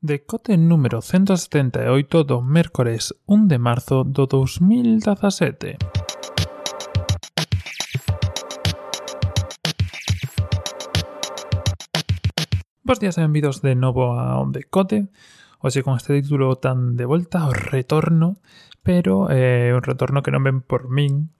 Decote número 178 do mércores 1 de marzo do 2017. Bos días e benvidos de novo a Un Decote Oxe con este título tan de volta, o retorno Pero eh, un retorno que non ven por min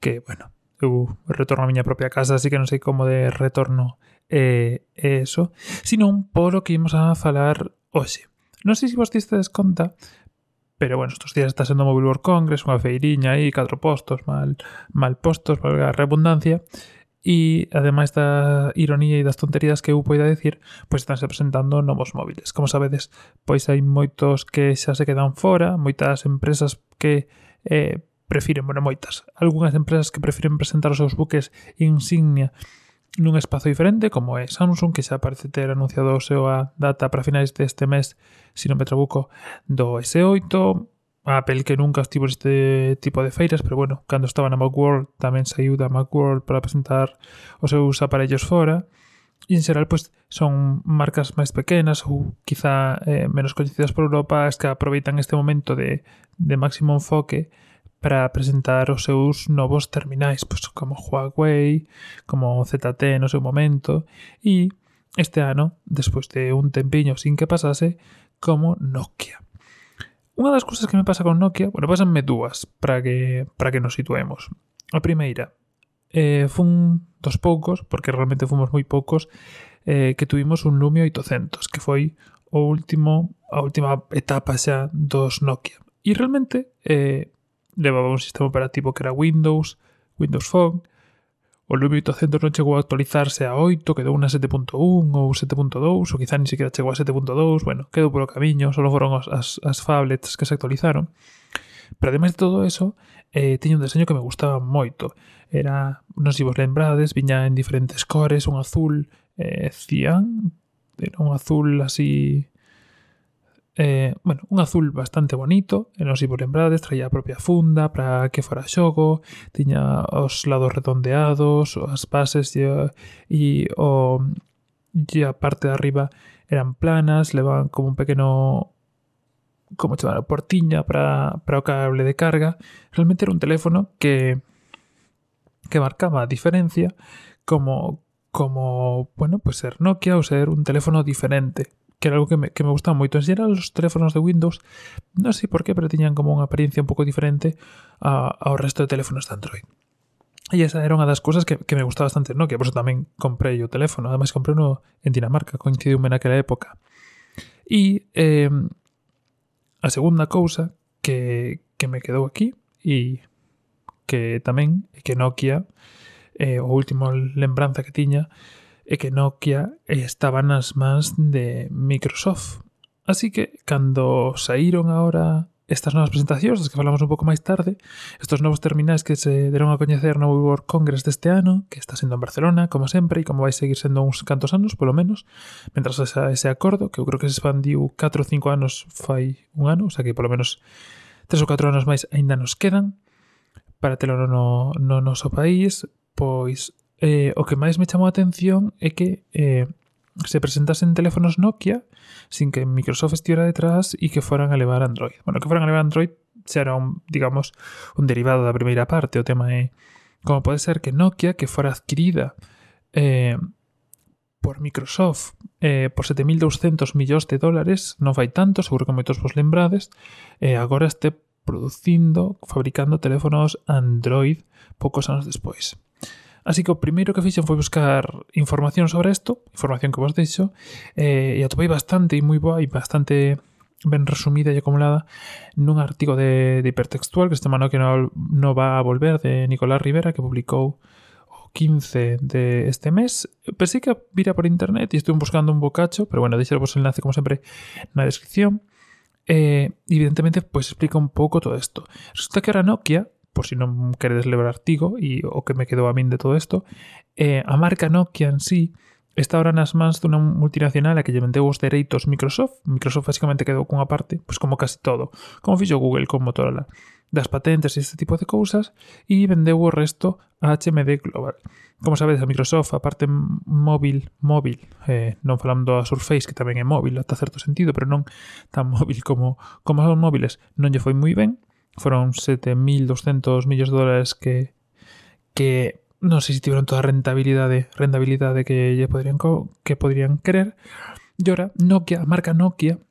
Que, bueno, eu retorno a miña propia casa Así que non sei como de retorno é eh, eso Sino polo que imos a falar hoxe. Non sei se vos distes conta, pero bueno, estos días está sendo Mobile World Congress, unha feiriña aí, catro postos, mal, mal postos, valga a redundancia, e ademais da ironía e das tonterías que eu poida decir, pois estánse presentando novos móviles. Como sabedes, pois hai moitos que xa se quedan fora, moitas empresas que eh, prefiren, bueno, moitas, algunhas empresas que prefiren presentar os seus buques insignia nun espazo diferente como é Samsung que xa parece ter anunciado o seu a data para finais deste mes se non me trabuco do S8 Apple que nunca estivo este tipo de feiras, pero bueno, cando estaba na Macworld tamén saiu da Macworld para presentar os seus aparellos fora. E en xeral, pois, son marcas máis pequenas ou quizá eh, menos coñecidas por Europa as que aproveitan este momento de, de máximo enfoque para presentar os seus novos terminais, pois como Huawei, como ZTE no seu momento, e este ano, despois de un tempiño sin que pasase, como Nokia. Unha das cousas que me pasa con Nokia, bueno, pasanme dúas para que, para que nos situemos. A primeira, eh, fun dos poucos, porque realmente fomos moi poucos, eh, que tuvimos un Lumia 800, que foi o último a última etapa xa dos Nokia. E realmente eh, levaba un sistema operativo que era Windows, Windows Phone, o Lumia 800 non chegou a actualizarse a 8, quedou unha 7.1 ou 7.2, ou quizá ni siquiera chegou a 7.2, bueno, quedou polo camiño, só foron as, as, as phablets que se actualizaron. Pero ademais de todo eso, eh, tiña un deseño que me gustaba moito. Era, non sei vos lembrades, viña en diferentes cores, un azul eh, cian, era un azul así eh, bueno, un azul bastante bonito, e non se por lembrades, traía a propia funda para que fora xogo, tiña os lados redondeados, as bases e, e, o, e a parte de arriba eran planas, levaban como un pequeno como chamar a portiña para, para o cable de carga. Realmente era un teléfono que que marcaba a diferencia como como, bueno, pues ser Nokia ou ser un teléfono diferente, que era algo que me, que me gustaba moito. En xeral, os teléfonos de Windows, non sei por qué, pero tiñan como unha apariencia un pouco diferente a, ao resto de teléfonos de Android. E esa era unha das cousas que, que me gustaba bastante, no? que por eso tamén comprei o teléfono. Ademais, comprei uno en Dinamarca, coincidiume naquela época. E eh, a segunda cousa que, que me quedou aquí e que tamén, é que Nokia, eh, o último lembranza que tiña, e que Nokia estaba nas mans de Microsoft. Así que cando saíron agora estas novas presentacións, das que falamos un pouco máis tarde, estos novos terminais que se deron a coñecer no World Congress deste ano, que está sendo en Barcelona, como sempre, e como vai seguir sendo uns cantos anos, polo menos, mentras esa, ese acordo, que eu creo que se expandiu 4 ou 5 anos fai un ano, o sea que polo menos 3 ou 4 anos máis aínda nos quedan para telo no, no noso país, pois eh, o que máis me chamou a atención é que eh, se presentasen teléfonos Nokia sin que Microsoft estivera detrás e que foran a levar Android. Bueno, que foran a levar Android será un, digamos, un derivado da primeira parte. O tema é como pode ser que Nokia, que fora adquirida eh, por Microsoft eh, por 7.200 millóns de dólares, non fai tanto, seguro que moitos vos lembrades, eh, agora este producindo, fabricando teléfonos Android poucos anos despois. Así que o primeiro que fixen foi buscar información sobre isto, información que vos deixo, eh, e atopei bastante e moi boa e bastante ben resumida e acumulada nun artigo de, de hipertextual que este mano que no, no va a volver de Nicolás Rivera que publicou o 15 de este mes. Pensei que vira por internet e estuve buscando un bocacho, pero bueno, deixarvos o enlace como sempre na descripción. Eh, evidentemente, pues explica un pouco todo isto. Resulta que ahora Nokia por si non queredes levar artigo e o que me quedou a min de todo isto, eh, a marca Nokia en sí está ahora nas mans dunha multinacional a que lle vendeu os dereitos Microsoft. Microsoft basicamente quedou cunha parte, pois como casi todo, como fixo Google con Motorola, das patentes e este tipo de cousas, e vendeu o resto a HMD Global. Como sabedes, a Microsoft, a parte móvil, móvil, eh, non falando a Surface, que tamén é móvil, ata certo sentido, pero non tan móvil como, como son móviles, non lle foi moi ben, Foron 7.200 millóns de dólares que, que non sei se tiveron toda a rentabilidade, rentabilidade que lle podrían, que podrían querer. E ora, Nokia, marca Nokia,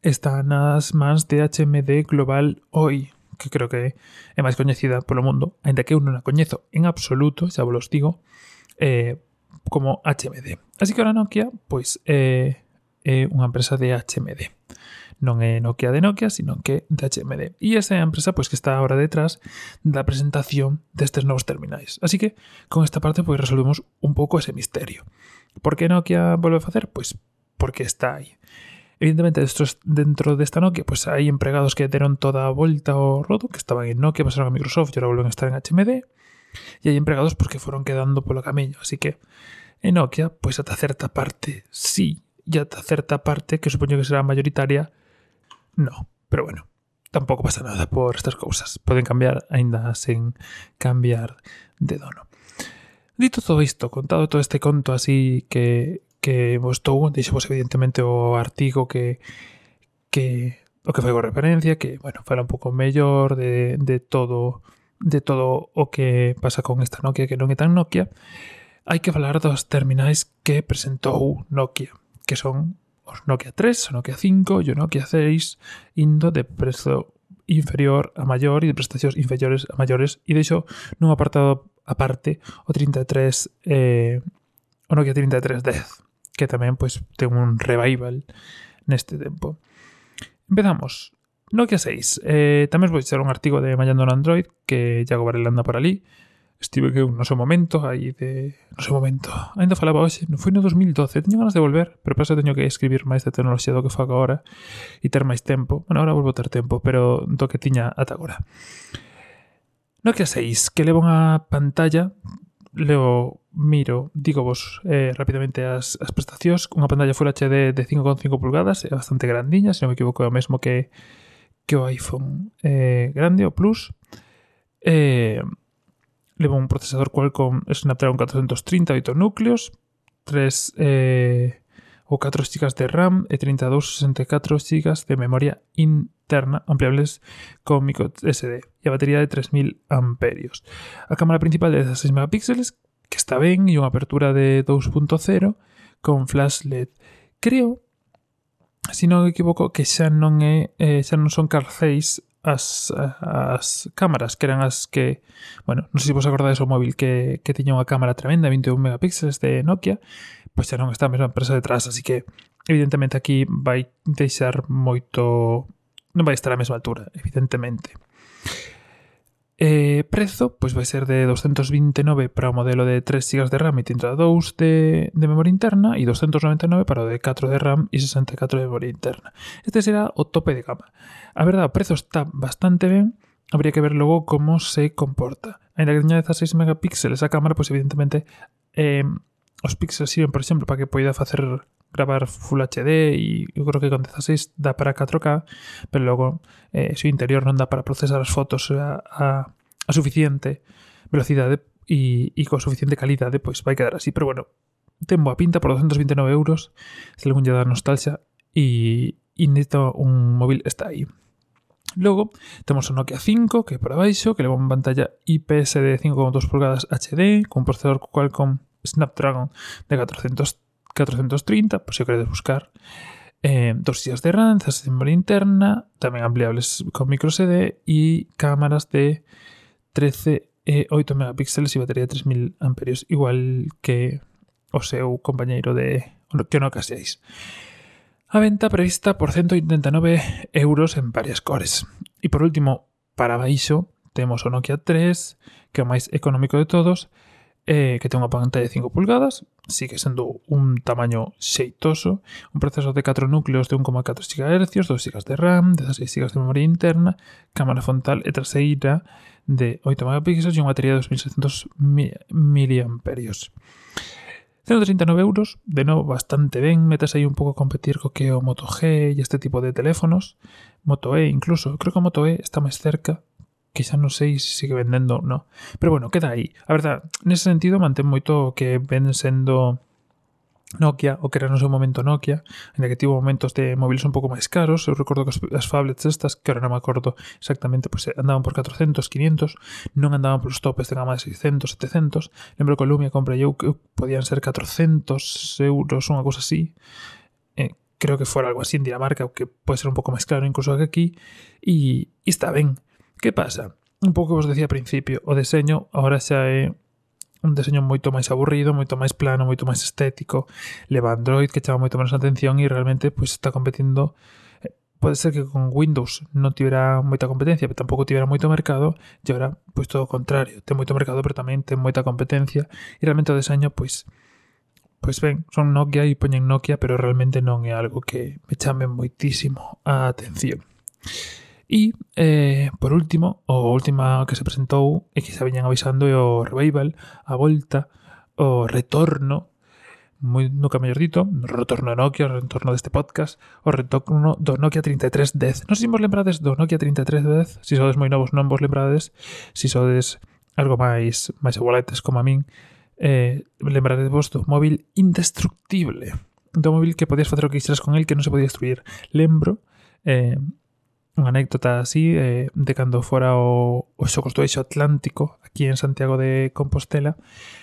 está nas mans de HMD Global hoy, que creo que é máis coñecida polo mundo, aínda que eu non a coñezo en absoluto, xa vos digo, eh, como HMD. Así que ahora Nokia, pois, eh, é unha empresa de HMD. non é Nokia de Nokia, sino que de HMD. E esa é a empresa pois que está agora detrás da presentación destes novos terminais. Así que con esta parte pois resolvemos un pouco ese misterio. Por que Nokia volve a facer? Pois porque está aí. Evidentemente, dentro desta Nokia, pues hai empregados que deron toda a volta ao rodo, que estaban en Nokia, pasaron a Microsoft e agora volven a estar en HMD. E hai empregados pues, que foron quedando polo camiño. Así que en Nokia, pois pues, ata certa parte sí, e ata certa parte, que supoño que será mayoritaria, No, pero bueno, tampouco pasa nada por estas cousas. Poden cambiar aínda sen cambiar de dono. Dito todo isto, contado todo este conto así que, que vos estou, deixemos evidentemente o artigo que, que o que fai referencia, que, bueno, fala un pouco mellor de, de todo de todo o que pasa con esta Nokia que non é tan Nokia, hai que falar dos terminais que presentou Nokia, que son os Nokia 3, o Nokia 5 e o Nokia 6 indo de prezo inferior a maior e de prestacións inferiores a maiores e deixo nun apartado aparte o 33 eh, o Nokia 3310 que tamén pois ten un revival neste tempo. Empezamos. Nokia 6 eh, tamén vou echar un artigo de Mallando no Android que Iago Varela anda por ali Estive que no seu momento aí de... No seu momento. Ainda falaba hoxe, non foi no 2012. Teño ganas de volver, pero paso teño que escribir máis de tecnoloxía do que fago agora e ter máis tempo. Bueno, agora volvo a ter tempo, pero do que tiña ata agora. Nokia 6, que levo unha pantalla leo, miro, digo vos eh, rapidamente as, as prestacións, unha pantalla Full HD de 5,5 pulgadas, é bastante grandiña, se non me equivoco é o mesmo que, que o iPhone eh, grande, o Plus. Eh, leva un procesador Qualcomm Snapdragon 430, 8 núcleos, 3 eh, ou 4 GB de RAM e 32 64 GB de memoria interna ampliables con microSD e a batería de 3000 amperios. A cámara principal de 16 megapíxeles, que está ben, e unha apertura de 2.0 con flash LED. Creo, se non me equivoco, que xa non é eh, xa non son Car 6 as, as cámaras, que eran as que, bueno, non sei se vos acordades o móvil que, que tiña unha cámara tremenda, 21 megapíxeles de Nokia, pois xa non está a mesma empresa detrás, así que evidentemente aquí vai deixar moito... non vai estar a mesma altura, evidentemente. Eh, prezo, pois vai ser de 229 para o modelo de 3 GB de RAM e 32 de, de memoria interna e 299 para o de 4 de RAM e 64 de memoria interna. Este será o tope de gama. A verdade, o prezo está bastante ben, habría que ver logo como se comporta. Ainda que teña 16 megapíxeles a cámara, pois evidentemente eh, os píxeles sirven, por exemplo, para que poida facer gravar Full HD y yo creo que con 16 da para 4K, pero luego eh, su interior no da para procesar las fotos a, suficiente velocidad y, con suficiente calidad, de, pues va a quedar así. Pero bueno, tengo a pinta por 229 euros, si algún día da nostalgia y, necesito un móvil, está ahí. Luego tenemos un Nokia 5 que para abajo, que le va una pantalla IPS de 5,2 pulgadas HD con procesador Qualcomm Snapdragon de 400 430, por se o queredes buscar. Eh, dos sillas de ranzas, memoria interna, tamén ampliables con micro SD e cámaras de 13 e 8 megapíxeles e batería de 3000 amperios, igual que o seu compañeiro de que non caseis. A venta prevista por 189 euros en varias cores. E por último, para baixo, temos o Nokia 3, que é o máis económico de todos, eh, que ten unha pantalla de 5 pulgadas, sigue sendo un tamaño xeitoso, un proceso de 4 núcleos de 1,4 GHz, 2 GB de RAM, 16 GB de memoria interna, cámara frontal e traseira de 8 megapíxeles e unha batería de 2600 mAh. 139 euros, de novo bastante ben, metes aí un pouco a competir co que é o Moto G e este tipo de teléfonos, Moto E incluso, creo que o Moto E está máis cerca quizás non sei se sigue vendendo ou non. Pero bueno, queda aí. A verdad, nese sentido mantén moito que ven sendo Nokia, o que era no seu momento Nokia, en que tivo momentos de móviles un pouco máis caros, eu recordo que as, as phablets estas, que ahora non me acordo exactamente, pois pues, andaban por 400, 500, non andaban polos topes de gama de 600, 700, lembro que o Lumia comprei eu que podían ser 400 euros, unha cousa así, eh, creo que fora algo así en Dinamarca, o que pode ser un pouco máis caro incluso que aquí, e, e está ben, Que pasa? Un pouco vos decía ao principio, o deseño ahora xa é un deseño moito máis aburrido, moito máis plano, moito máis estético, leva Android que chama moito menos atención e realmente pois está competindo eh, pode ser que con Windows non tivera moita competencia, pero tampouco tivera moito mercado, e agora, pois todo o contrario, ten moito mercado, pero tamén ten moita competencia, e realmente o deseño, pois, pois ben, son Nokia e poñen Nokia, pero realmente non é algo que me chame moitísimo a atención. E, eh, por último, o última que se presentou e que se veñan avisando é o revival, a volta, o retorno, moi, nunca mellor dito, o retorno de Nokia, o retorno deste podcast, o retorno do Nokia 3310. Non sei se vos lembrades do Nokia 3310, se sodes moi novos non vos lembrades, se sodes algo máis máis igualetes como a min, eh, lembrades vos do móvil indestructible, do móvil que podías facer o que quixeras con el que non se podía destruir. Lembro eh, unha anécdota así eh, de cando fora o, o Xocostoeixo Atlántico aquí en Santiago de Compostela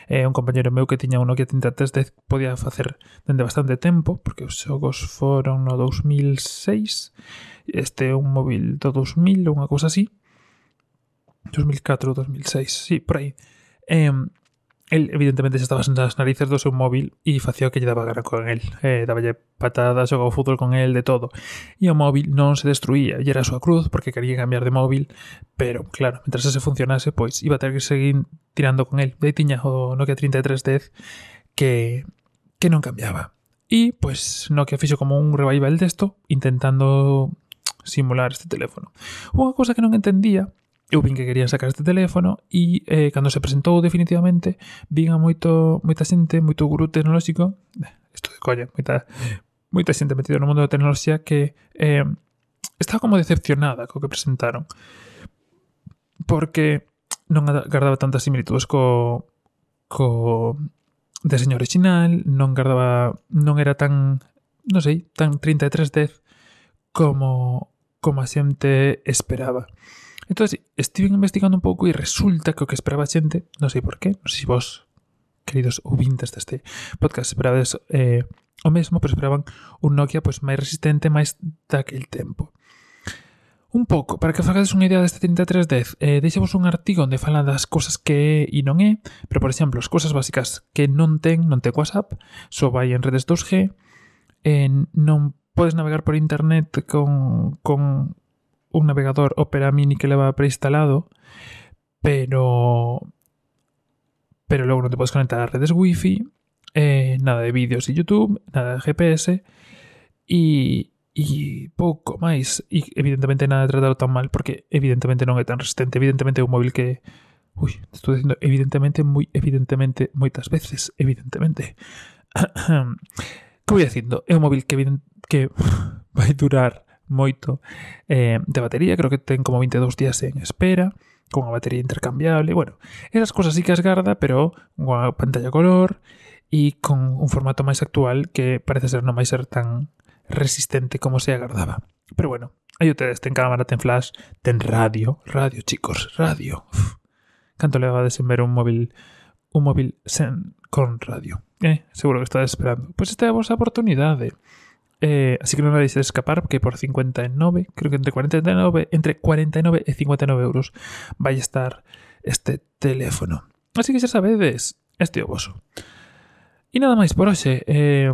eh, un compañero meu que tiña un Nokia 3310 podía facer dende bastante tempo porque os xogos foron no 2006 este un móvil do 2000 ou unha cousa así. 2004 ou 2006, sí, por aí. Eh, el evidentemente xa estaba nas narices do seu móvil e facía o que lle daba gana con el. Eh, daballe patadas, xogaba fútbol con el, de todo. E o móvil non se destruía, e era súa cruz porque quería cambiar de móvil, pero claro, mentras ese funcionase, pois iba a ter que seguir tirando con el. De tiña o Nokia 3310 que, que non cambiaba. E, pois, Nokia fixo como un revival desto, intentando simular este teléfono. Unha cousa que non entendía eu vin que querían sacar este teléfono e eh, cando se presentou definitivamente vin a moito, moita xente, moito gurú tecnolóxico isto de colla, moita, moita xente metida no mundo da tecnoloxía que eh, estaba como decepcionada co que presentaron porque non guardaba tantas similitudes co, co deseño original, non guardaba non era tan, non sei, tan 3310 como como a xente esperaba. Entón, estive investigando un pouco e resulta que o que esperaba a xente, non sei por qué, non sei se vos, queridos ouvintes deste podcast, esperades eh, o mesmo, pero esperaban un Nokia pois máis resistente máis daquel tempo. Un pouco, para que fagades unha idea deste 3310, eh, deixamos un artigo onde falan das cousas que é e non é, pero, por exemplo, as cousas básicas que non ten, non ten WhatsApp, só vai en redes 2G, eh, non podes navegar por internet con, con un navegador Opera Mini que leva preinstalado, pero pero logo non te podes conectar a redes wifi, eh, nada de vídeos de YouTube, nada de GPS e, e pouco máis. E evidentemente nada de tratarlo tan mal porque evidentemente non é tan resistente. Evidentemente un móvil que... Ui, estou dicindo evidentemente, moi evidentemente, moitas veces, evidentemente. que vou dicindo? É un móvil que, evident, que vai durar moito eh, de batería, creo que ten como 22 días en espera, con a batería intercambiable, bueno, esas cosas sí que as garda, pero unha pantalla color e con un formato máis actual que parece ser non vai ser tan resistente como se agardaba. Pero bueno, aí ustedes, ten cámara, ten flash, ten radio, radio chicos, radio. Uf. Canto levades en ver un móvil un móvil sen, con radio. Eh, seguro que estades esperando. Pois pues esta é a vosa oportunidade. Eh, así que no me vais a escapar porque por 59, creo que entre 49, entre 49 y 59 euros vai a estar este teléfono. Así que xa sabedes, este oboso. E nada máis por hoxe. Eh,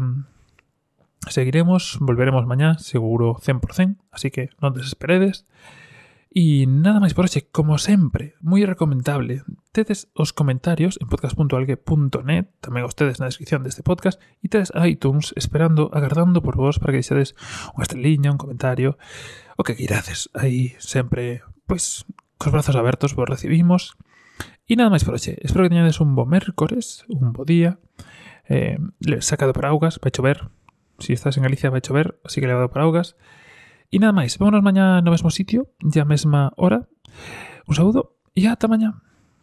seguiremos, volveremos mañá, seguro 100%, así que non desesperedes. esperedes. E nada máis por hoxe, como sempre, moi recomendable. Tedes os comentarios en podcast.algue.net, tamén os tedes na descripción deste podcast, e tedes iTunes esperando, agardando por vos para que deixades unha estreliña, un comentario, o que queirades. Aí sempre, pois, cos brazos abertos vos recibimos. E nada máis por hoxe. Espero que teñades un bo mércores, un bo día. Eh, sacado por augas, vai chover. Si estás en Galicia vai chover, así que levado por augas. E nada máis, vémonos mañá no mesmo sitio, ya mesma hora. Un saúdo e ata mañá.